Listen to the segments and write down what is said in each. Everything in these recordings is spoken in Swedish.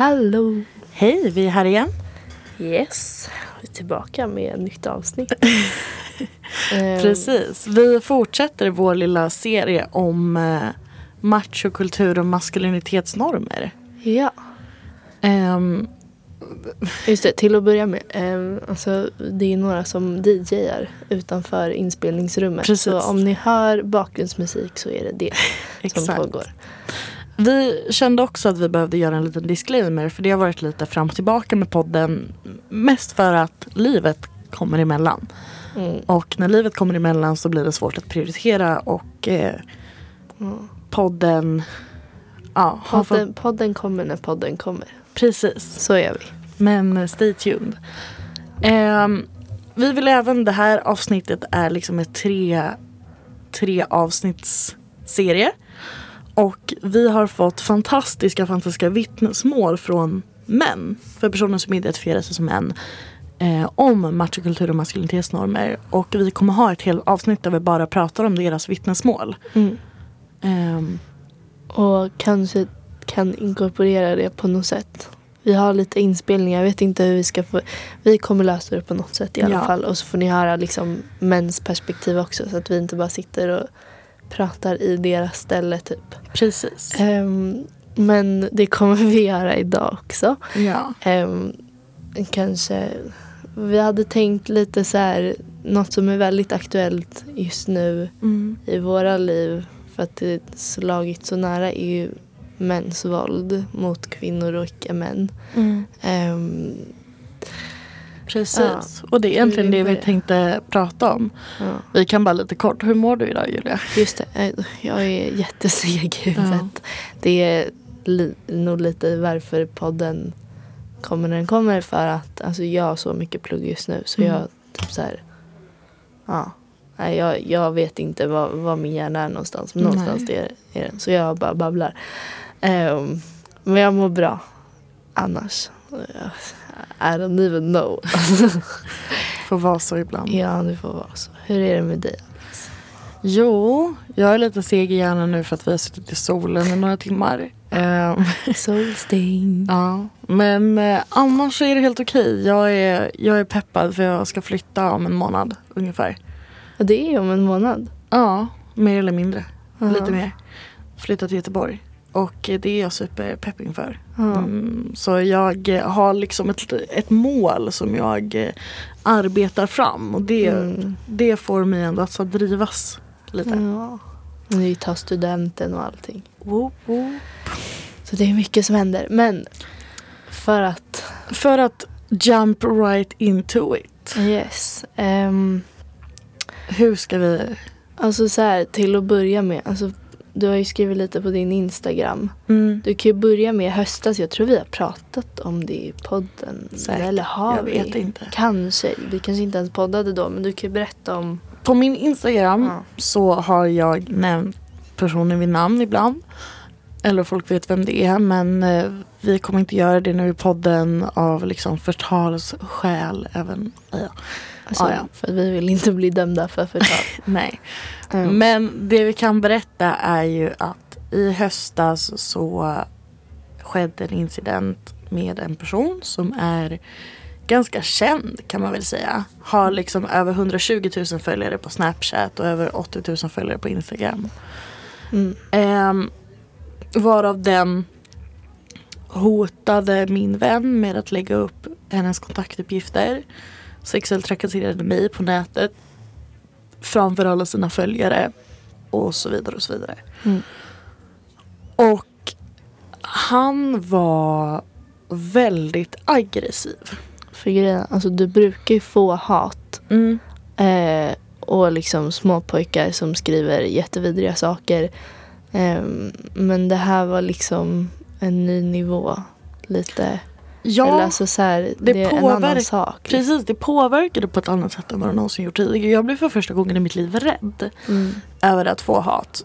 Hallå! Hej, vi är här igen. Yes, vi är tillbaka med ett nytt avsnitt. Ehm, Precis. Vi fortsätter vår lilla serie om eh, machokultur och maskulinitetsnormer. Ja, Ehm, just det. Till att börja med. ehm, alltså, det är några som DJar utanför inspelningsrummet. Precis. Så om ni hör bakgrundsmusik så är det det som pågår. Vi kände också att vi behövde göra en liten disclaimer för det har varit lite fram och tillbaka med podden. Mest för att livet kommer emellan. Mm. Och när livet kommer emellan så blir det svårt att prioritera och eh, Mm. podden Ja, har fått, Podden, podden kommer när podden kommer. precis. Så gör vi. Men eh, stay tuned. Ehm, vi vill även, det här avsnittet är liksom ett tre, tre avsnittsserie. Och vi har fått fantastiska, fantastiska vittnesmål från män. För personer som identifierar sig som män. Eh, om machokultur och maskulinitetsnormer. Och vi kommer ha ett helt avsnitt där vi bara pratar om deras vittnesmål. Mm. Ehm, Och kanske kan inkorporera det på något sätt. Vi har lite inspelningar, jag vet inte hur vi ska få... Vi kommer lösa det på något sätt i alla Ja. fall. Och så får ni höra liksom mäns perspektiv också. Så att vi inte bara sitter och pratar i deras ställe typ. precis. Ehm, men det kommer vi göra idag också. Ja. Ehm, kanske... Vi hade tänkt lite så här, något som är väldigt aktuellt just nu Mm. i våra liv för att det slagit så nära är ju mäns våld mot kvinnor och icke-män. Mm. Ehm, Precis. Och det är egentligen det vi tänkte prata om. ja, Vi kan bara lite kort. Hur mår du idag Julia? just det, eh, jag är jätteseg i huvudet. Det är li- nog lite varför podden kommer när den kommer för att alltså, jag har så mycket plugg just nu så Mm. jag typ så här, ja. Nej, jag, jag vet inte var, var min hjärna är någonstans. Men någonstans Nej. är, är den. Så jag bara babblar. Ehm, men jag mår bra. Annars. I don't even know. Får vara så ibland. ja, det får vara så. Hur är det med dig? Jo, jag är lite seg i hjärnan nu för att vi har suttit i solen i några timmar. Ehm, Solsting. ja. Men eh, annars är det helt okej. Jag, är, jag är peppad för jag ska flytta om en månad ungefär. Och det är om en månad. Ja, mer eller mindre. Ja. Lite mer. Flytta till Göteborg. Och eh, det är jag superpepp inför. Mm, så jag eh, har liksom ett, ett mål som jag eh, arbetar fram och det, Mm. det får mig ändå att så drivas lite. Ja. Ni tar studenten och allting. Woop, woop. Så det är mycket som händer. Men för att För att jump right into it. Yes. ehm, Hur ska vi... alltså så här, till att börja med. Alltså, du har ju skrivit lite på din Instagram. Mm. Du kan ju börja med höstas. Jag tror vi har pratat om det i podden. Säkert. Eller har Jag vi? vet inte. Kanske. Vi kanske inte ens poddade då. Men du kan ju berätta om... På min Instagram Ja. så har jag nämnt personen vid namn ibland. Eller folk vet vem det är men eh, vi kommer inte göra det nu i podden av liksom förtalsskäl även. Ja. Alltså, Ah, ja. För vi vill inte bli dömda för förtal. Nej. Mm. Men det vi kan berätta är ju att i höstas så skedde en incident med en person som är ganska känd kan man väl säga. Har liksom över 120 000 följare på Snapchat och över 80 000 följare på Instagram. Mm. Ehm, varav den hotade min vän med att lägga upp hennes kontaktuppgifter. Sexuellt trakasserade mig på nätet. Framför alla sina följare. Och så vidare och så vidare. Mm. Och han var väldigt aggressiv. För grejen, alltså du brukar ju få hat. Eh, och liksom små pojkar som skriver jättevidriga saker. Eh, men det här var liksom en ny nivå. Lite. Ja, Eller alltså så här, det, det är en annan sak. precis. Det påverkade på ett annat sätt än vad det någonsin gjort tidigare. Jag blev för första gången i mitt liv rädd. Mm. över att få hat.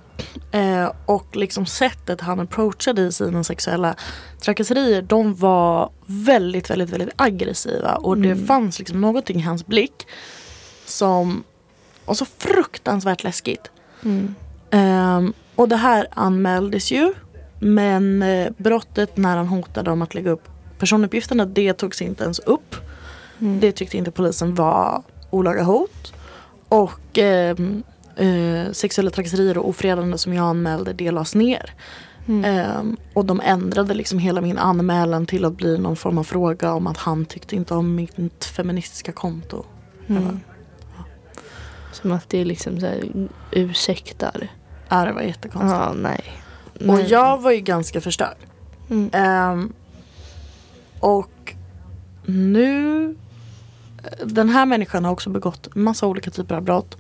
Eh, och liksom sättet han approachade i sina sexuella trakasserier de var väldigt, väldigt, väldigt aggressiva. Och det Mm. fanns liksom någonting i hans blick som var så fruktansvärt läskigt. Mm. Ehm, och det här anmäldes ju men eh, brottet när han hotade om att lägga upp personuppgifterna det togs inte ens upp. Mm. Det tyckte inte polisen var olaga hot. Och eh, eh, sexuella trakasserier och ofredande som jag anmälde det lades ner. Mm. Eh, och de ändrade liksom hela min anmälan till att bli någon form av fråga om att han tyckte inte om mitt feministiska konto. Mm. Som att det liksom så här ursäktar. Ja det var jättekonstigt. Ja, nej. Och Nej. jag var ju ganska förstörd. Mm. Och nu Den här människan har också begått massa olika typer av brott.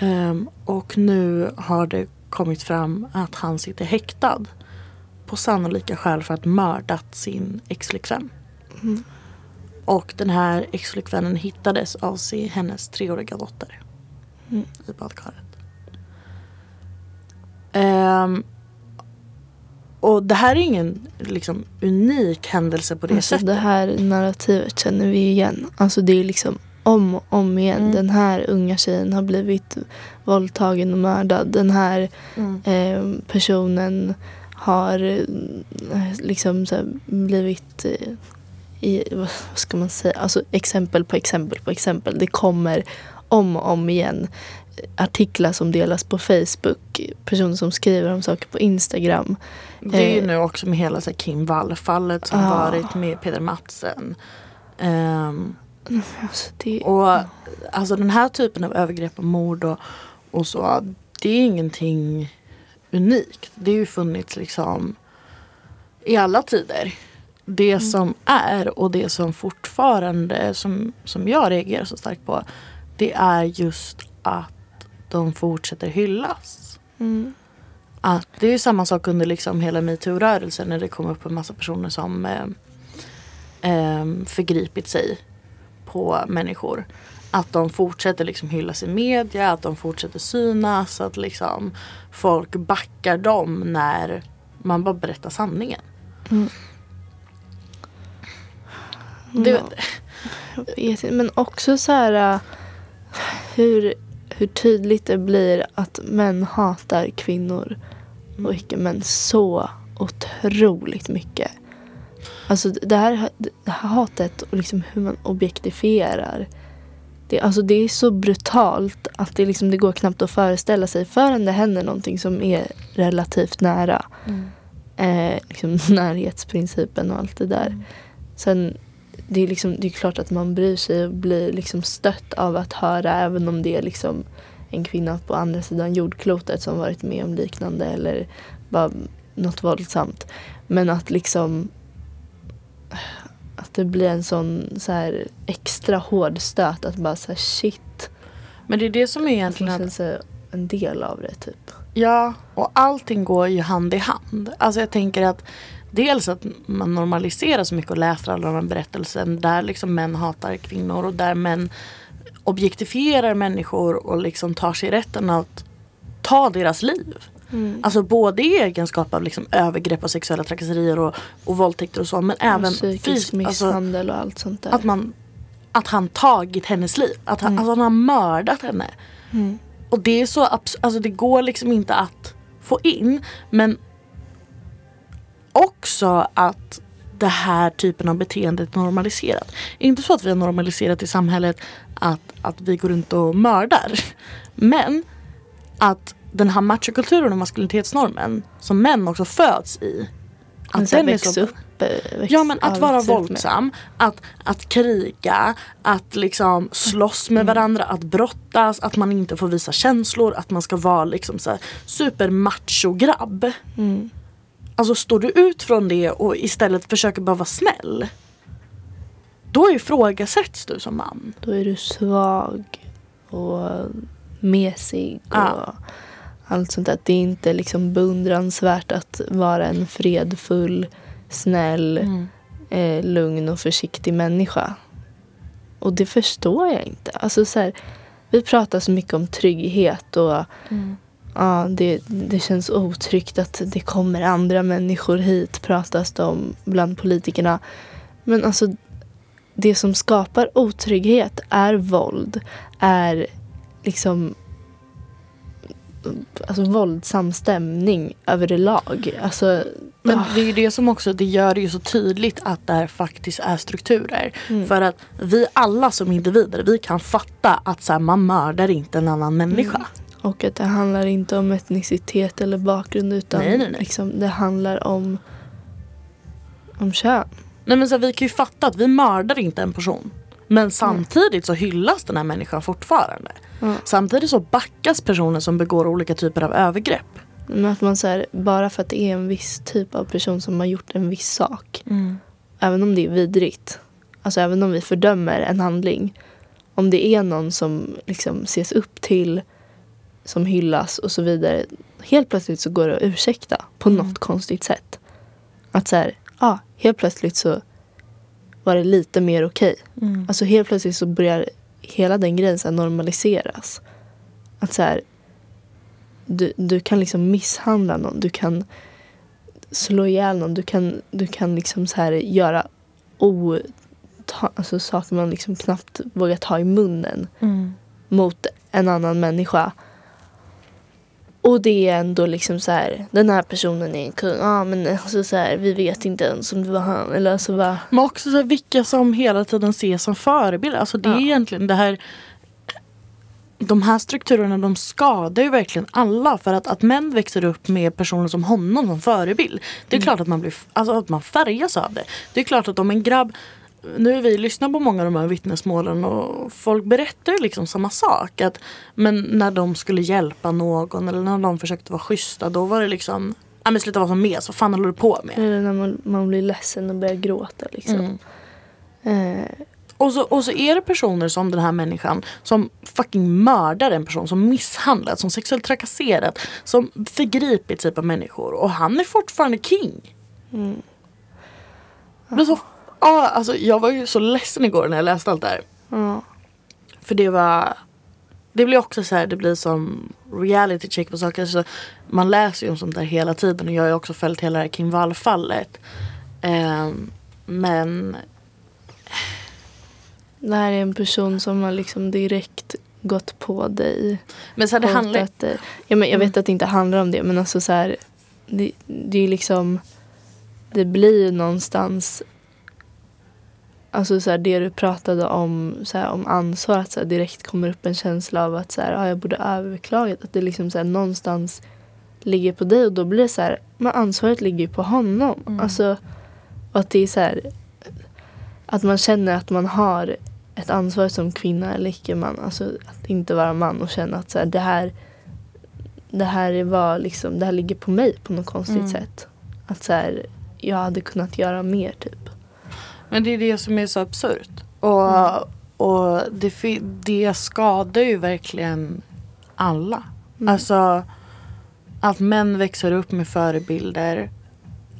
Ehm, och nu har det kommit fram att han sitter häktad. På sannolika skäl för att mördat sin exflickvän. Mm. Och den här exflickvännen hittades av sin, hennes treåriga dotter. Mm. I badkaret. Ehm, och det här är ingen liksom, unik händelse på det Alltså sättet. det här narrativet känner vi igen. Alltså det är liksom om och om igen. Mm. Den här unga tjejen har blivit våldtagen och mördad. Den här Mm. eh, personen har eh, liksom så blivit eh, i, vad ska man säga, alltså exempel på exempel på exempel. Det kommer om och om igen artiklar som delas på Facebook, personer som skriver om saker på Instagram. Det är ju Eh. nu också med hela så här, Kim Wall-fallet som Ja. varit med Peder Matsen. Ehm, Alltså det, och alltså den här typen av övergrepp och mord och, och så. Det är ingenting unikt. Det har ju funnits liksom i alla tider. Det Mm. som är och det som fortfarande som, som jag reagerar så starkt på. Det är just att de fortsätter hyllas. mm, Att det är ju samma sak under liksom hela metoo-rörelsen när det kom upp en massa personer som eh, eh, förgripit sig på människor. Att de fortsätter liksom hyllas i media, att de fortsätter synas, att liksom folk backar dem när man bara berättar sanningen. mm. Det, Ja. Men också så här äh, hur, hur tydligt det blir att män hatar kvinnor och icke-män så otroligt mycket. Alltså det här, det här hatet och liksom hur man objektifierar. Det, alltså det är så brutalt att det, liksom, det går knappt att föreställa sig förrän det händer någonting som är relativt nära. Mm. Eh, liksom närhetsprincipen och allt det där. Sen det är, liksom, det är klart att man bryr sig och blir liksom stött av att höra även om det är liksom en kvinna på andra sidan jordklotet som varit med om liknande eller bara något våldsamt. Men att liksom att det blir en sån så här extra hård stöt att bara så här shit. Men det är det som är Att man egentligen att känner sig en del av det typ. Ja, och allting går ju hand i hand. Alltså jag tänker att dels att man normaliserar så mycket och läser alla de här berättelsen där liksom män hatar kvinnor och där män objektifierar människor och liksom tar sig rätten att ta deras liv. Mm. Alltså både i egenskap av liksom övergrepp och sexuella trakasserier och, och våldtäkter och så men även psykisk alltså, misshandel och allt sånt där. att man att han tagit hennes liv. Att han, Mm. att han har mördat henne. Mm. Och det är så alltså det går liksom inte att få in. Men också att det här typen av beteende är normaliserat. Inte så att vi har normaliserat i samhället att, att vi går runt och mördar. Men att den här machokulturen och maskulinitetsnormen som män också föds i. Att den så upp. eh, väx- Ja men att vara med. våldsam, att, att kriga, att liksom slåss med Mm. varandra, att brottas, att man inte får visa känslor, att man ska vara liksom så här supermacho grabb. Mm. Alltså står du ut från det och istället försöker bara vara snäll. Då ifrågasätts du som man. Då är du svag och mesig och Ja. allt sånt där. Det är inte liksom beundransvärt att vara en fredfull, snäll, eh, lugn och försiktig människa. Och det förstår jag inte. Alltså så här, vi pratar så mycket om trygghet och ja, det, det känns otryggt att det kommer andra människor hit pratas det om bland politikerna. Men alltså det som skapar otrygghet är våld, är liksom alltså, våldsam stämning överlag. Alltså, Men ah. det är ju det som också det gör det ju så tydligt att det här faktiskt är strukturer. Mm. För att vi alla som individer, vi kan fatta att så här, man mördar inte en annan människa. Mm. Och att det handlar inte om etnicitet eller bakgrund utan Nej, nej, nej. Liksom, det handlar om, om kön. Nej men så här, vi kan ju fatta att vi mördar inte en person. Men samtidigt så hyllas den här människan fortfarande. Ja. Samtidigt så backas personer som begår olika typer av övergrepp. Men att man så här, bara för att det är en viss typ av person som har gjort en viss sak. Även om det är vidrigt. Alltså även om vi fördömer en handling. Om det är någon som liksom ses upp till, som hyllas och så vidare. Helt plötsligt så går det att ursäkta på något konstigt sätt. Att så här, ja, helt plötsligt så var det lite mer okej. Alltså helt plötsligt så börjar hela den grejen så normaliseras. Att så här, du, du kan liksom misshandla någon. Du kan slå ihjäl någon. Du kan, du kan liksom så här göra o, ta, alltså saker man liksom knappt vågar ta i munnen mot en annan människa. Och det är ändå liksom så här, den här personen är en kung. Ja men alltså så här, vi vet inte ens om det var han. Eller alltså vad. Men också så här, vilka som hela tiden ses som förebilder. Alltså det är Ja. egentligen det här de här strukturerna de skadar ju verkligen alla för att, att män växer upp med personer som honom som förebild. Det är klart att man, blir, alltså att man färgas av det. Det är klart att om en grabb nu har vi lyssnat på många av de här vittnesmålen och folk berättar ju liksom samma sak. Att, men när de skulle hjälpa någon eller när de försökte vara schyssta då var det liksom Ja men sluta vara som mes, vad fan håller du på med? Eller när man, man blir ledsen och börjar gråta liksom. Mm. Eh, Och så, och så är det personer som den här människan som fucking mördar en person, som misshandlat, som sexuellt trakasserat, som förgripit sig på människor och han är fortfarande king. mm. Men så, ja, alltså, jag var ju så ledsen igår när jag läste allt det här. ja. För det var Det blir också så här, det blir som reality check på saker. Så man läser ju om sånt där hela tiden och jag har ju också följt hela det här Kim Wall-fallet. Ehm, men Det här är en person som har liksom direkt gått på dig. Men så här, det handlar dig. Ja, men jag vet att det inte handlar om det men alltså så här. Det, det är ju liksom. Det blir ju någonstans. Alltså så här, det du pratade om, så här, om ansvar. Att så här, direkt kommer upp en känsla av att så här, ja, jag borde överklagat. Att det liksom så här, någonstans ligger på dig. Och då blir det så här. Men ansvaret ligger ju på honom. Mm. Alltså, att det är så här. Att man känner att man har ett ansvar som kvinna eller icke-man. Alltså att inte vara man och känna att så här, det här det här, var liksom, det här ligger på mig på något konstigt Mm. sätt. Att så här, jag hade kunnat göra mer typ. Men det är det som är så absurt. Och, och det, det skadar ju verkligen alla. Mm. Alltså att män växer upp med förebilder.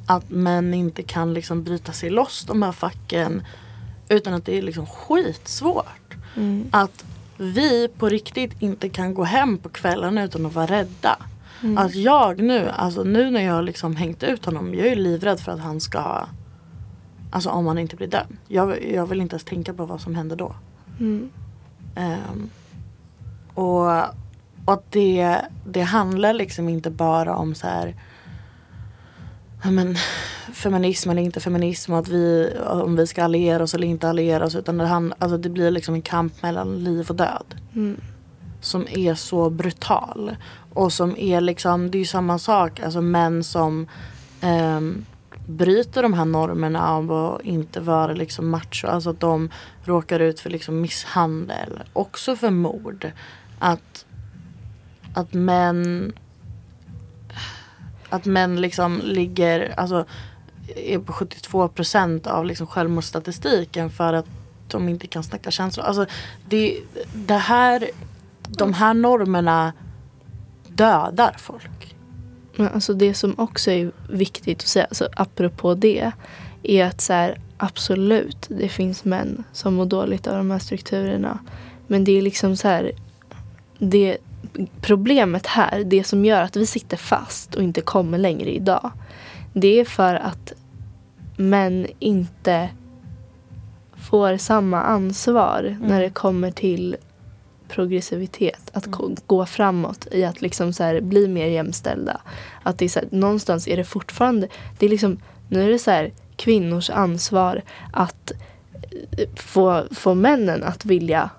Att män inte kan liksom bryta sig loss de här facken. Utan att det är liksom skitsvårt. Mm. Att vi på riktigt inte kan gå hem på kvällen utan att vara rädda. Mm. Att jag nu, alltså nu när jag har liksom hängt ut honom, jag är livrädd för att han ska Alltså om han inte blir dömd. Jag, jag vill inte ens tänka på vad som händer då. Mm. Ehm, och och det, det handlar liksom inte bara om så här ja, men, feminism eller inte feminism och att vi, om vi ska alliera oss eller inte alliera oss utan det, hand, alltså det blir liksom en kamp mellan liv och död Mm. som är så brutal. Och som är liksom, det är ju samma sak, alltså män som ehm, bryter de här normerna av att inte vara liksom macho. Alltså att de råkar ut för liksom misshandel, också för mord. Att, att män att män liksom ligger, alltså är på 72 procent av liksom självmordsstatistiken för att de inte kan snacka känslor. Alltså det, det här, de här normerna dödar folk. Men alltså det som också är viktigt att säga, alltså apropå det, är att så här, absolut, det finns män som mår dåligt av de här strukturerna. Men det är liksom så här, det problemet här, det som gör att vi sitter fast och inte kommer längre idag, det är för att män inte får samma ansvar när det kommer till progressivitet. Att mm. gå framåt i att liksom så här, bli mer jämställda. Att det är så här, någonstans är det fortfarande, det är liksom, nu är det så här kvinnors ansvar att eh, få, få männen att vilja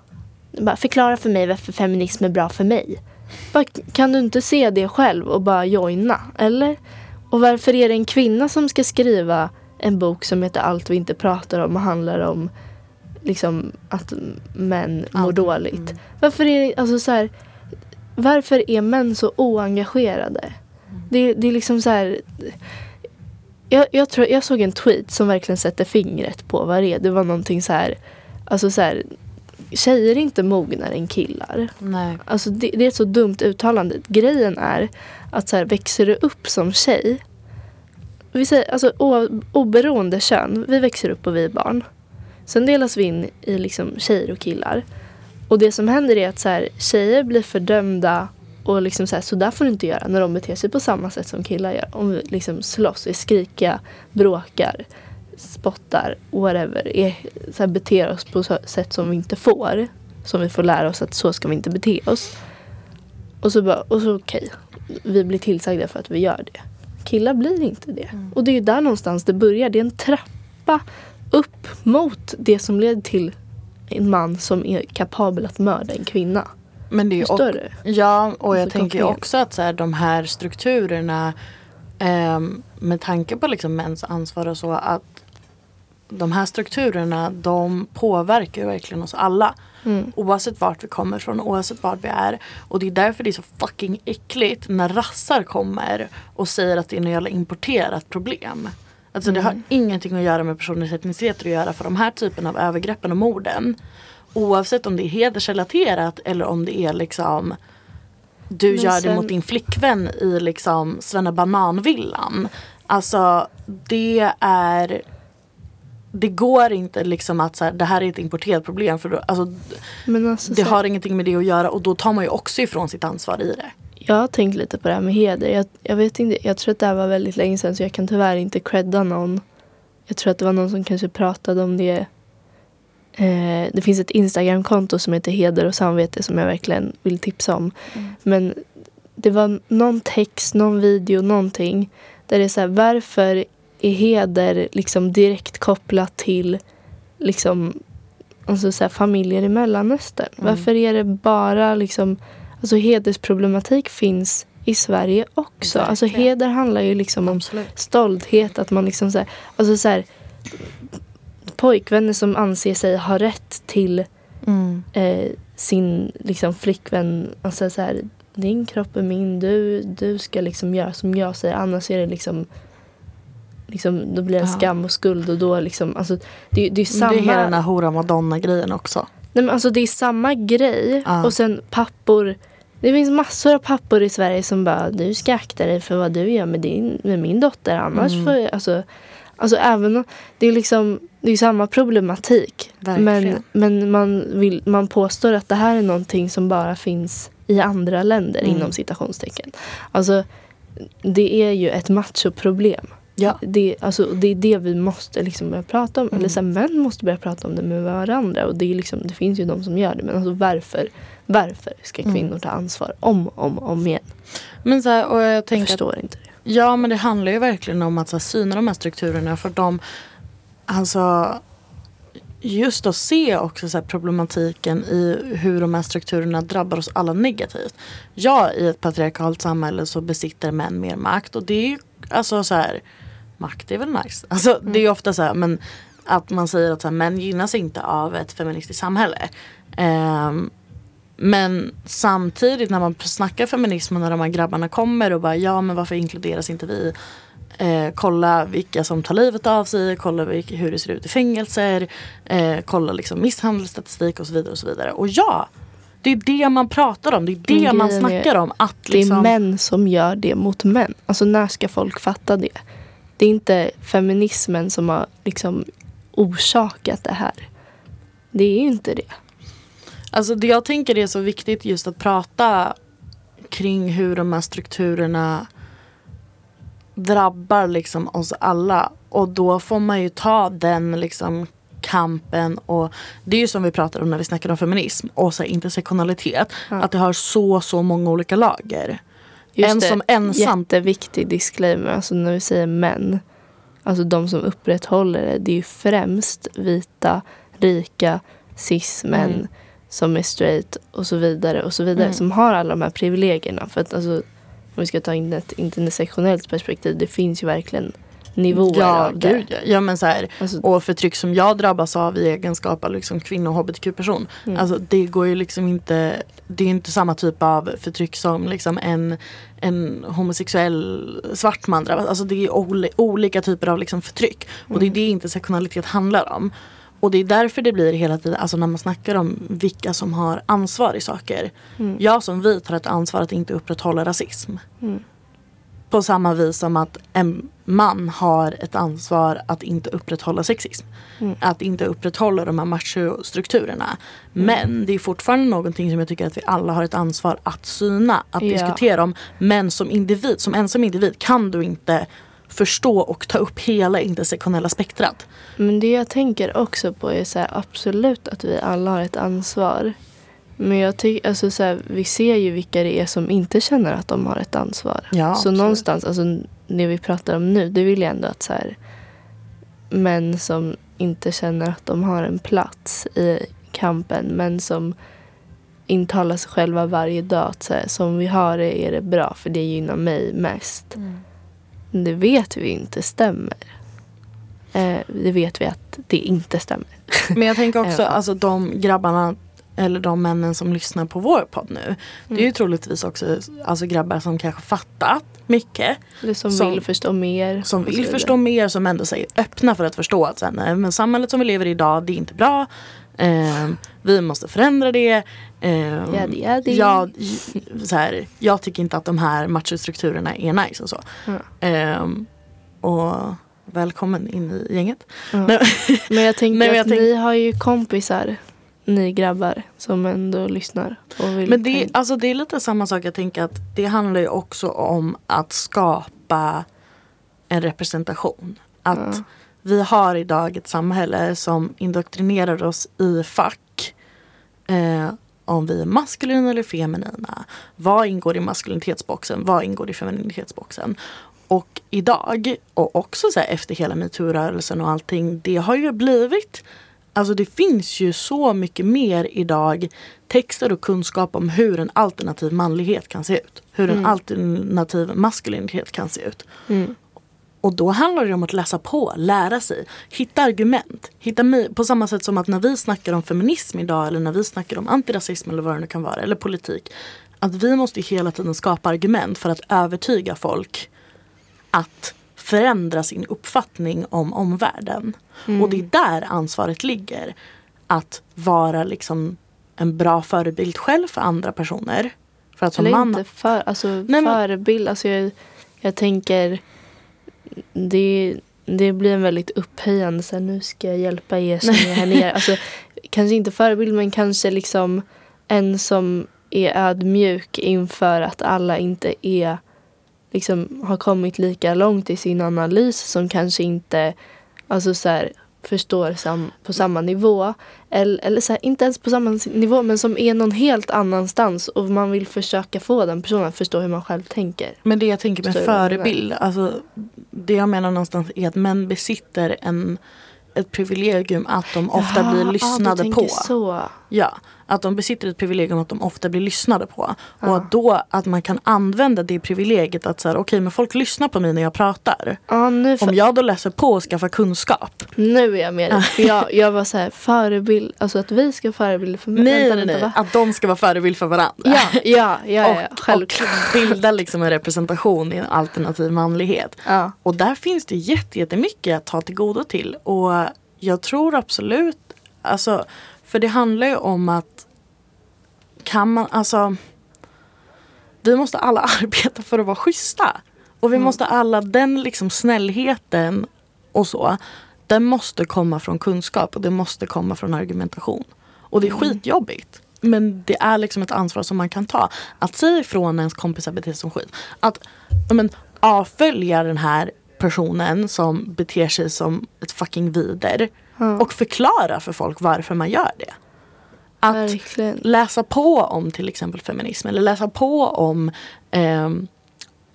bara förklara för mig varför feminism är bra för mig. Bara, kan du inte se det själv och bara joina? Eller? Och varför är det en kvinna som ska skriva en bok som heter Allt vi inte pratar om och handlar om liksom att män mår Allt. dåligt. Mm. Varför är alltså så här, varför är män så oengagerade? Mm. Det, det är liksom så här jag, jag, tror, jag såg en tweet som verkligen sätter fingret på vad det är. Det var någonting så här, alltså så här, tjejer är inte mognare än killar. Nej. Alltså det, det, är ett så dumt uttalande. Grejen är att så här, växer du upp som tjej, vi säger, alltså, o, oberoende kön, vi växer upp och vi är barn. Sen delas vi in i liksom tjejer och killar. Och det som händer är att så här, tjejer blir fördömda och liksom så, här, så där får du inte göra när de beter sig på samma sätt som killar gör. Om vi liksom slåss, är skrikiga, bråkar, spottar, whatever. Är, så här, beter oss på sätt som vi inte får. Som vi får lära oss att så ska vi inte bete oss. Och så, bara, och så okej, okay, vi blir tillsagda för att vi gör det. Killar blir inte det. Mm. Och det är ju där någonstans det börjar. Det är en trappa upp mot det som leder till en man som är kapabel att mörda en kvinna. Men det är och, Ja, och jag tänker också att så här, de här strukturerna eh, med tanke på liksom mäns ansvar och så att de här strukturerna de påverkar verkligen oss alla. Mm. Oavsett vart vi kommer ifrån, oavsett vart vi är. Och det är därför det är så fucking äckligt när rassar kommer och säger att det är något jävla importerat problem. Alltså det har mm. ingenting att göra med personers etnicitet att göra för de här typen av övergreppen och morden Oavsett om det är hedersrelaterat eller om det är liksom du Men gör sen... det mot din flickvän i liksom Svenna Bananvillan. Alltså det är det går inte liksom att så här, det här är ett importerat problem för då, alltså, alltså, det har ingenting med det att göra och då tar man ju också ifrån sitt ansvar i det. Jag har tänkt lite på det här med heder. Jag, jag, vet inte, jag tror att det här var väldigt länge sedan så jag kan tyvärr inte credda någon. Jag tror att det var någon som kanske pratade om det Eh, det finns ett Instagramkonto som heter Heder och samvete som jag verkligen vill tipsa om. Mm. Men det var någon text, någon video, någonting där det är så här, varför är heder liksom direkt kopplat till liksom, alltså så här, familjer i Mellanöstern? Mm. Varför är det bara liksom, alltså hedersproblematik finns i Sverige också. Verkligen. Alltså heder handlar ju liksom om Absolut. stolthet, att man liksom så här, alltså så här, pojkvänner som anser sig ha rätt till mm. eh, sin liksom, flickvän. Alltså, så här, din kropp är min, du, du ska liksom göra som jag säger. Annars är det liksom Liksom, då blir det en skam och skuld och då liksom, alltså, det, det är samma... Det är hela den här hora madonna grejen också. Nej men alltså det är samma grej ja. och sen pappor. Det finns massor av pappor i Sverige som bara, du ska akta dig för vad du gör med, din, med min dotter annars mm. får alltså, Alltså även det är liksom det är samma problematik. Men, men man, vill, man påstår att det här är någonting som bara finns i andra länder mm. inom citationstecken. Alltså det är ju ett machoproblem. Ja. Det, alltså, det är det vi måste liksom börja prata om. Mm. Eller så här, män måste börja prata om det med varandra. Och det, är liksom, det finns ju de som gör det. Men alltså, varför, varför ska mm. kvinnor mm. ta ansvar om och om, om igen? Men så här, och jag, jag förstår inte det. Ja men det handlar ju verkligen om att så, syna de här strukturerna för de Alltså just att se också så problematiken i hur de här strukturerna drabbar oss alla negativt. Ja, i ett patriarkalt samhälle så besitter män mer makt och det är ju alltså så här makt är väl nice. Alltså mm. det är ju ofta så här men att man säger att så här, män gynnas inte av ett feministiskt samhälle. Um, men samtidigt när man snackar feminism och när de här grabbarna kommer och bara ja men varför inkluderas inte vi? Eh, kolla vilka som tar livet av sig, kolla vilka, hur det ser ut i fängelser, eh, kolla liksom misshandelsstatistik och så vidare. Och så vidare. Och ja, det är det man pratar om, det är det mm, man snackar om. Att liksom... Det är liksom- män som gör det mot män. Alltså när ska folk fatta det? Det är inte feminismen som har liksom orsakat det här. Det är ju inte det. Alltså det jag tänker är så viktigt just att prata kring hur de här strukturerna drabbar liksom oss alla. Och då får man ju ta den liksom kampen och det är ju som vi pratade om när vi snackade om feminism och så intersektionalitet. Ja. Att det har så så många olika lager. Just en det, som ensam Jätteviktig disclaimer. Alltså när vi säger män. Alltså de som upprätthåller det. Det är ju främst vita, rika, cis-män. Mm. Som är straight och så vidare. Och så vidare. Mm. Som har alla de här privilegierna. För att alltså. Om vi ska ta in ett intersektionellt perspektiv. Det finns ju verkligen nivåer Ja, av det. gud ja. men så här, Alltså, och förtryck som jag drabbas av i egenskap av liksom kvinno och hbtq-person. Mm. Alltså det går ju liksom inte, det är inte samma typ av förtryck som liksom en, en homosexuell svart man drabbas Alltså det är oli- olika typer av liksom förtryck. Och det är Mm. det intersektionalitet handlar om. Och det är därför det blir hela tiden, alltså när man snackar om vilka som har ansvar i saker. Mm. Jag som vit har ett ansvar att inte upprätthålla rasism. Mm. På samma vis som att en man har ett ansvar att inte upprätthålla sexism. Mm. Att inte upprätthålla de här machostrukturerna. Men det är fortfarande någonting som jag tycker att vi alla har ett ansvar att syna, att Ja. diskutera om. Men som individ, som ensam individ kan du inte förstå och ta upp hela intersektionella spektrat. Men det jag tänker också på är så här, absolut att vi alla har ett ansvar. Men jag tycker, alltså så här, vi ser ju vilka det är som inte känner att de har ett ansvar. Ja, så absolut. någonstans, alltså det vi pratar om nu, det vill jag ändå att så här, män som inte känner att de har en plats i kampen, men som intalar sig själva varje dag att så här, som vi har det är det bra för det gynnar mig mest. Det vet vi inte stämmer. Eh, det vet vi att det inte stämmer. Men jag tänker också, alltså de grabbarna eller de männen som lyssnar på vår podd nu. Det är ju Mm. troligtvis också alltså grabbar som kanske fattat mycket. Eller som, Som- vill förstå mer. Som vill förstå mer, som ändå säger öppna för att förstå att nej, men samhället som vi lever i idag, det är inte bra. Ehm, vi måste förändra det. Ehm, Jadi, jadi. Ja, j- så här, jag tycker inte att de här machostrukturerna är nice och så. Ja. Ehm, och välkommen in i gänget. Ja. Nej, Men jag tänker Nej, men jag att tänk- ni har ju kompisar, ni grabbar, som ändå lyssnar. Men det, alltså, det är lite samma sak. Jag tänker att det handlar ju också om att skapa en representation. Att Ja. vi har idag ett samhälle som indoktrinerar oss i fack. Eh, om vi är maskulina eller feminina. Vad ingår i maskulinitetsboxen? Vad ingår i femininitetsboxen? Och idag, och också så efter hela metoo-rörelsen och allting, det har ju blivit Alltså det finns ju så mycket mer idag texter och kunskap om hur en alternativ manlighet kan se ut. Hur en Mm. alternativ maskulinitet kan se ut. Mm. Och då handlar det om att läsa på, lära sig, hitta argument. Hitta på samma sätt som att när vi snackar om feminism idag eller när vi snackar om antirasism eller vad det nu kan vara, eller politik. Att vi måste hela tiden skapa argument för att övertyga folk att förändra sin uppfattning om omvärlden. Mm. Och det är där ansvaret ligger. Att vara liksom en bra förebild själv för andra personer. För att som Eller man... inte för, alltså men- förebild. Alltså jag, jag tänker, det, det blir en väldigt upphöjande, så här, nu ska jag hjälpa er som är här nere. Alltså, kanske inte förebild men kanske liksom en som är ödmjuk inför att alla inte är liksom har kommit lika långt i sin analys som kanske inte alltså så här, förstår sam, på samma nivå. Eller, eller så här, inte ens på samma nivå men som är någon helt annanstans och man vill försöka få den personen att förstå hur man själv tänker. Men det jag tänker med Förstår förebild, alltså, det jag menar någonstans är att män besitter en, ett privilegium att de ofta Jaha, blir ja, lyssnade du på. Så. Ja, att de besitter ett privilegium att de ofta blir lyssnade på. Ja. Och att då att man kan använda det privilegiet att säga okej men folk lyssnar på mig när jag pratar. Ja, nu, Om jag då läser på och skaffar kunskap. nu är jag med dig. För jag, jag var så här, förebild, alltså att vi ska förebilda för mig. Nej, nej? Att de ska vara förebild för varandra. Ja, ja, ja, ja, ja och, självklart. och bilda liksom en representation i en alternativ manlighet. Ja. Och där finns det jätte- jättemycket att ta till godo till. Och jag tror absolut, alltså, för det handlar ju om att kan man, alltså vi måste alla arbeta för att vara schyssta. Och vi Mm. måste alla, den liksom snällheten och så, den måste komma från kunskap och det måste komma från argumentation. Och det är Mm. skitjobbigt. Men det är liksom ett ansvar som man kan ta. Att säga ifrån ens kompisar beter sig som skit. Att men, avfölja den här personen som beter sig som ett fucking vider. Ja. Och förklara för folk varför man gör det. Att Verkligen. läsa på om till exempel feminism eller läsa på om eh,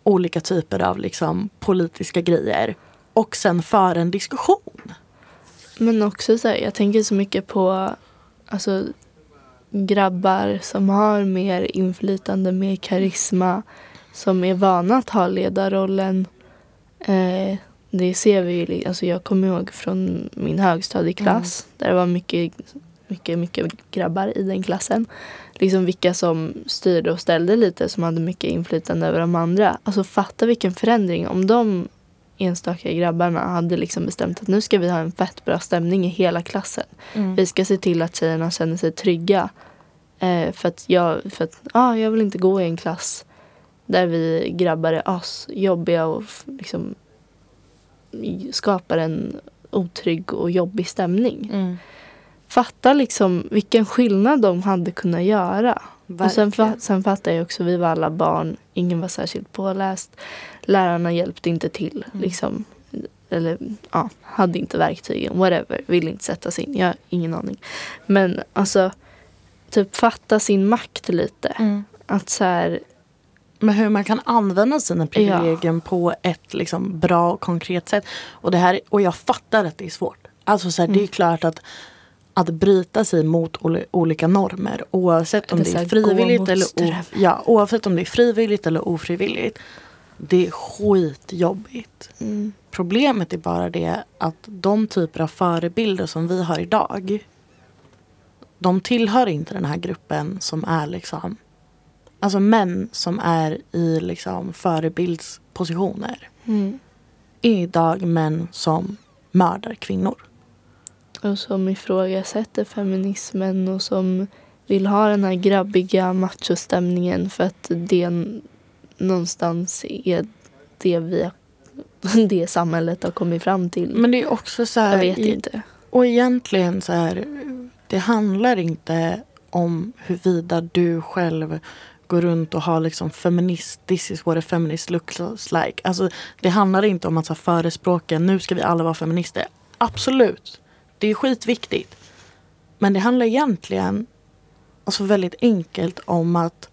olika typer av liksom, politiska grejer. Och sen föra en diskussion. Men också så här, jag tänker så mycket på alltså, grabbar som har mer inflytande, mer karisma. Som är vana att ha ledarrollen. Eh, det ser vi ju, alltså jag kommer ihåg från min högstadieklass. Där det var mycket, mycket, mycket grabbar i den klassen. Liksom vilka som styrde och ställde lite, som hade mycket inflytande över de andra. Alltså fatta vilken förändring om de enstaka grabbarna hade liksom bestämt att nu ska vi ha en fett bra stämning i hela klassen. Vi ska se till att tjejerna känner sig trygga. Eh, för att, jag, för att ah, jag vill inte gå i en klass där vi grabbar är asjobbiga och liksom skapar en otrygg och jobbig stämning. Mm. Fatta liksom vilken skillnad de hade kunnat göra. Och sen, fa- sen fattar jag också, vi var alla barn, ingen var särskilt påläst. Lärarna hjälpte inte till. Mm. Liksom. Eller ja, hade inte verktygen, whatever. Ville inte sätta sig in, jag har ingen aning. Men alltså, typ fatta sin makt lite. Mm. Att så här, Men hur man kan använda sina privilegium på ett liksom bra och konkret sätt. Och, det här, och jag fattar att det är svårt. Alltså så här, Det är klart att, att bryta sig mot oli- olika normer oavsett om det så är frivilligt eller, o, ja, oavsett om det är frivilligt eller ofrivilligt. Det är skitjobbigt. mm, Problemet är bara det att de typer av förebilder som vi har idag. De tillhör inte den här gruppen som är liksom Alltså män som är i liksom förebildspositioner. mm. Är idag män som mördar kvinnor. Och som ifrågasätter feminismen och som vill ha den här grabbiga machostämningen för att det någonstans är det vi det samhället har kommit fram till. Men det är också så här. jag vet i- inte. Och egentligen så här. Det handlar inte om huruvida du själv gå runt och ha liksom feminist, this is what a feminist looks like. Alltså det handlar inte om att så här, förespråka, nu ska vi alla vara feminister. Absolut, det är skitviktigt. Men det handlar egentligen, alltså väldigt enkelt om att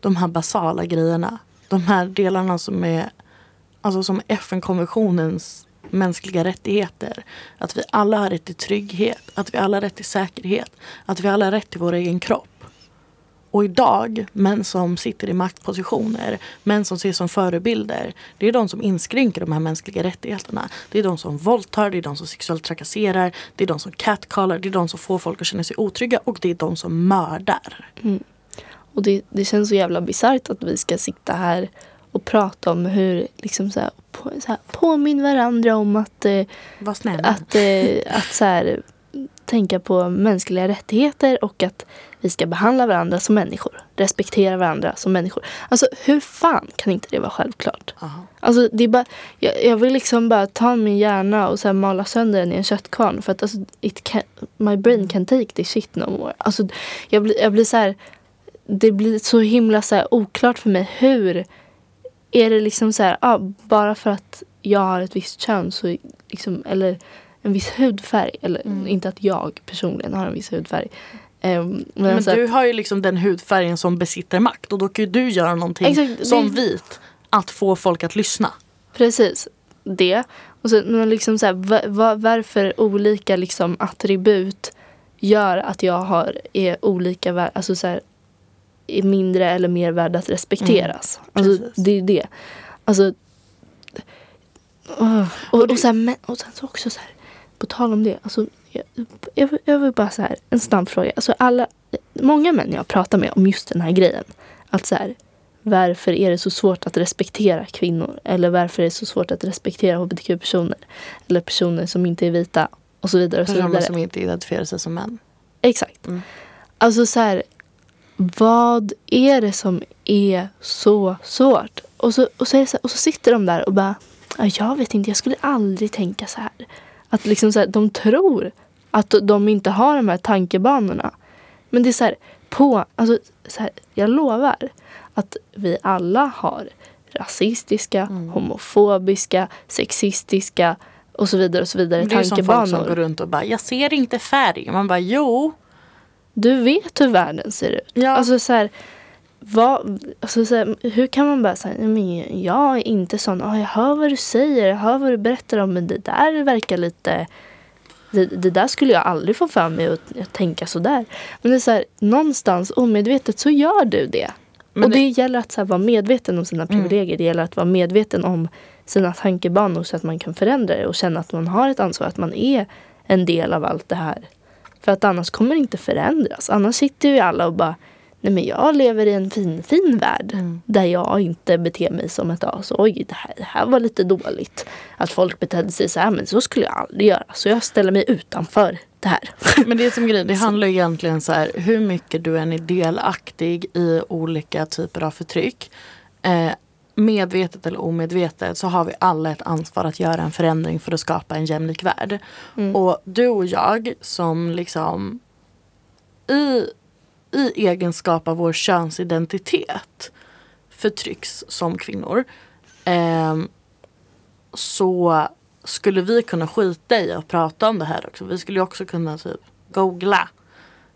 de här basala grejerna, de här delarna som är, alltså som FN-konventionens mänskliga rättigheter. Att vi alla har rätt till trygghet, att vi alla har rätt till säkerhet, att vi alla har rätt till vår egen kropp. Och idag, män som sitter i maktpositioner, män som ses som förebilder, det är de som inskränker de här mänskliga rättigheterna. Det är de som våldtar, det är de som sexuellt trakasserar, det är de som catcallar, det är de som får folk att känna sig otrygga och det är de som mördar. Och det, det känns så jävla bisarrt att vi ska sitta här och prata om hur, liksom så här, på, så här, påminn varandra om att, eh, att, eh, att så här, tänka på mänskliga rättigheter och att vi ska behandla varandra som människor. Respektera varandra som människor. Alltså hur fan kan inte det vara självklart? Aha. Alltså, det är bara, jag, jag vill liksom bara ta min hjärna och så mala sönder den i en köttkvarn. För att alltså, it can, my brain can take this shit no more. Alltså, jag, blir, jag blir så här, det blir så himla så här oklart för mig hur är det liksom så här, ah, bara för att jag har ett visst kön så liksom, eller en viss hudfärg. Eller Mm. inte att jag personligen har en viss hudfärg. Ehm, men Men alltså, du har ju liksom den hudfärgen som besitter makt och då kan ju du göra någonting Exakt, det- som vit att få folk att lyssna. Precis. Det. Och så, men liksom så här, va, va, varför olika liksom attribut gör att jag har, är olika alltså så här, är mindre eller mer värd att respekteras. alltså, Mm. precis. det är ju det. Alltså, åh. och, och, så här, men, och sen så också så här, på tal om det. Alltså, jag, jag, vill bara så här, en snabb fråga. Alltså alla, många män jag pratar med om just den här grejen. Att så här, varför är det så svårt att respektera kvinnor? Eller varför är det så svårt att respektera hbtq-personer? Eller personer som inte är vita? Och så vidare. Och så Personer vidare. som inte identifierar sig som män. Exakt. Mm. Alltså så här, vad är det som är så svårt? Och så, och så, så, här, och så sitter de där och bara, "Ja, jag vet inte, jag skulle aldrig tänka så här. Att liksom så här, de tror att de inte har de här tankebanorna. Men det är så här, på, alltså, så här, jag lovar att vi alla har rasistiska, homofobiska, sexistiska Och så vidare och så vidare. Det är som folk tankebanor. som går runt och bara, jag ser inte färg. Man bara, jo. Du vet hur världen ser ut. Ja. Alltså så här, vad, alltså så här, hur kan man bara säga, men jag är inte sån, oh, jag hör vad du säger, jag hör vad du berättar om, men det där verkar lite, det, det där skulle jag aldrig få för mig att, tänka sådär. Men det är så här, någonstans omedvetet så gör du det. Men och det, det- Mm. gäller att så här, vara medveten om sina privilegier, det gäller att vara medveten om sina tankebanor så att man kan förändra det och känna att man har ett ansvar, att man är en del av allt det här. För att annars kommer det inte förändras. Annars sitter ju alla och bara Nej men jag lever i en fin, fin värld Mm. där jag inte beter mig som ett as. Oj, det här, det här var lite dåligt. Att folk betedde sig så här, men så skulle jag aldrig göra. Så jag ställer mig utanför det här. Men det är som grej, det handlar egentligen så här hur mycket du än är delaktig i olika typer av förtryck. Eh, medvetet eller omedvetet så har vi alla ett ansvar att göra en förändring för att skapa en jämlik värld. Och du och jag som liksom i, i egenskap av vår könsidentitet förtrycks som kvinnor. ehm, så skulle vi kunna skita i att prata om det här också. Vi skulle också kunna typ googla.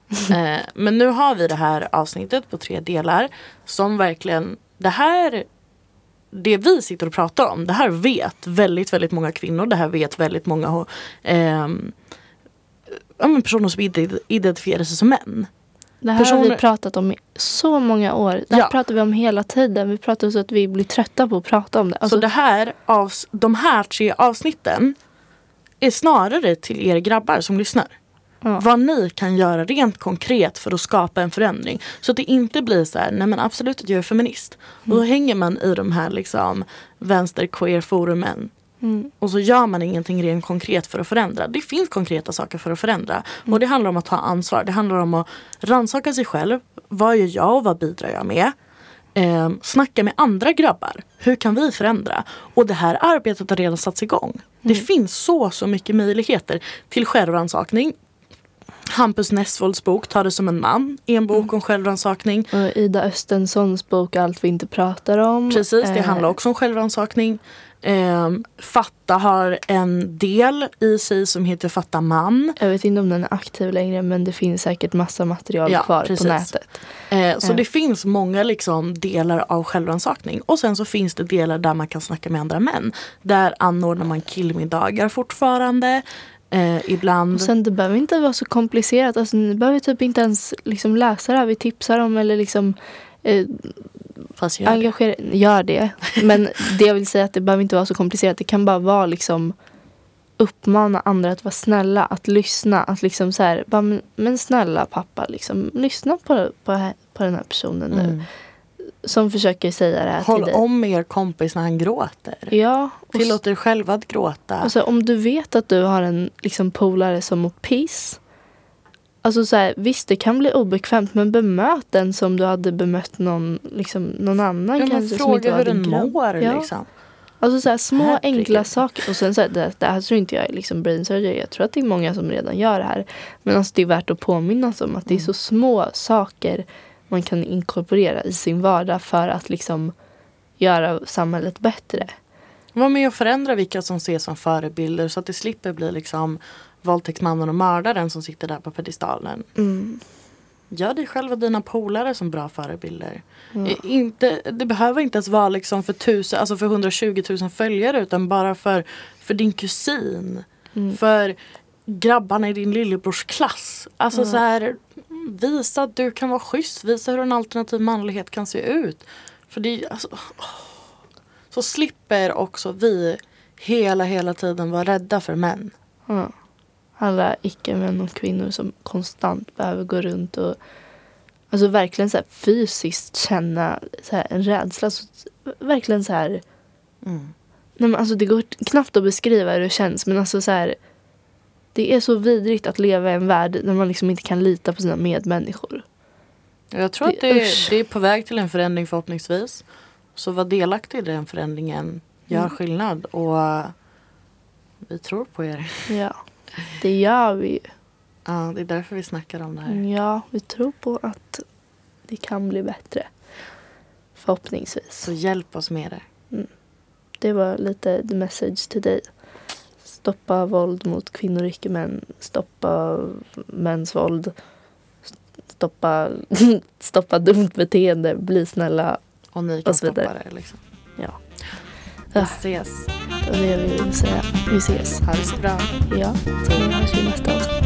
eh, men nu har vi det här avsnittet på tre delar som verkligen, det här det vi sitter och pratar om, det här vet väldigt, väldigt många kvinnor. Det här vet väldigt många men personer som ide- identifierar sig som män. Det här har Personer- vi pratat om i så många år. Det här Ja. pratar vi om hela tiden. Vi pratar så att vi blir trötta på att prata om det. Alltså, så det här, avs- de här tre avsnitten är snarare till er grabbar som lyssnar. Ja. Vad ni kan göra rent konkret för att skapa en förändring. Så att det inte blir så här, nej men absolut att jag är feminist. Och Mm. då hänger man i de här liksom vänster queer forumen. Mm. Och så gör man ingenting rent konkret för att förändra. Det finns konkreta saker för att förändra. Mm. Och det handlar om att ta ansvar. Det handlar om att rannsaka sig själv. Vad gör jag och vad bidrar jag med? Eh, snacka med andra grabbar. Hur kan vi förändra? Och det här arbetet har redan satts igång. Det Mm. finns så, så mycket möjligheter till självrannsakning. Hampus Nessvolds bok Ta det som en man är en bok om självrannsakning. Ida Östenssons bok Allt vi inte pratar om. Precis, det Eh, handlar också om självrannsakning. Ehm, Fatta har en del i sig som heter Fatta man. Jag vet inte om den är aktiv längre men det finns säkert massa material Ja, kvar precis. på nätet. Eh, så Eh. det finns många liksom delar av självrannsakning. Och sen så finns det delar där man kan snacka med andra män. Där anordnar man killmiddagar fortfarande. Eh, ibland. Och sen det behöver inte vara så komplicerat. Alltså, ni behöver typ inte ens liksom läsa det här vi tipsar om eller liksom eh, fast jag, engagera Gör det. Men det jag vill säga är att det behöver inte vara så komplicerat. Det kan bara vara liksom uppmana andra att vara snälla, att lyssna. Att liksom så här, bara, men snälla pappa, liksom, lyssna på, på, på den här personen nu. mm. Som försöker säga det här Håll till dig. om er kompis när han gråter. Ja, Tillåt er själva att gråta. alltså, om du vet att du har en liksom, polare som mår piss. Alltså så här, visst det kan bli obekvämt men bemöt den som du hade bemött någon, liksom, någon annan ja, kanske fråga hur den mår. Ja. Liksom. Alltså så här, små Herregud. enkla saker. Och sen så här, det, det här tror inte jag är liksom brain surgery. Jag tror att det är många som redan gör det här. Men alltså det är värt att påminnas om att det är Mm. så små saker man kan inkorporera i sin vardag för att liksom göra samhället bättre. Var med och förändra vilka som ses som förebilder så att det slipper bli liksom våldtäktsmannen och mördaren som sitter där på pedestalen. Mm. Gör dig själv och dina polare som bra förebilder. Ja. Inte, det behöver inte ens vara liksom för, tusen, alltså för 120 000 följare utan bara för, för din kusin. Mm. För grabbarna i din lillebrors klass. Alltså så här, visa att du kan vara schysst. Visa hur en alternativ manlighet kan se ut. För det, alltså. Så slipper också vi hela, hela tiden vara rädda för män. Ja. Alla icke-män och kvinnor som konstant behöver gå runt och alltså verkligen så fysiskt känna så en rädsla. Så, verkligen så här Mm. Nej, men alltså det går knappt att beskriva hur det känns men alltså så här det är så vidrigt att leva i en värld där man liksom inte kan lita på sina medmänniskor. Jag tror Det- att det är, det är på väg till en förändring förhoppningsvis. Så var delaktig i den förändringen. Gör Mm. skillnad och uh, vi tror på er. Ja, det gör vi ju. Ja, det är därför vi snackar om det här. Ja, vi tror på att det kan bli bättre. Förhoppningsvis. Så hjälp oss med det. Det var lite the message till dig. Stoppa våld mot kvinnor och icke-män. Stoppa mäns våld. Stoppa, stoppa dumt beteende. Bli snälla. Och ni kan Och så vidare. stoppa det liksom. Ja. Vi Ah. ses. Det var det vi ville säga. Vi ses. Ha det så bra. Ja. Hej.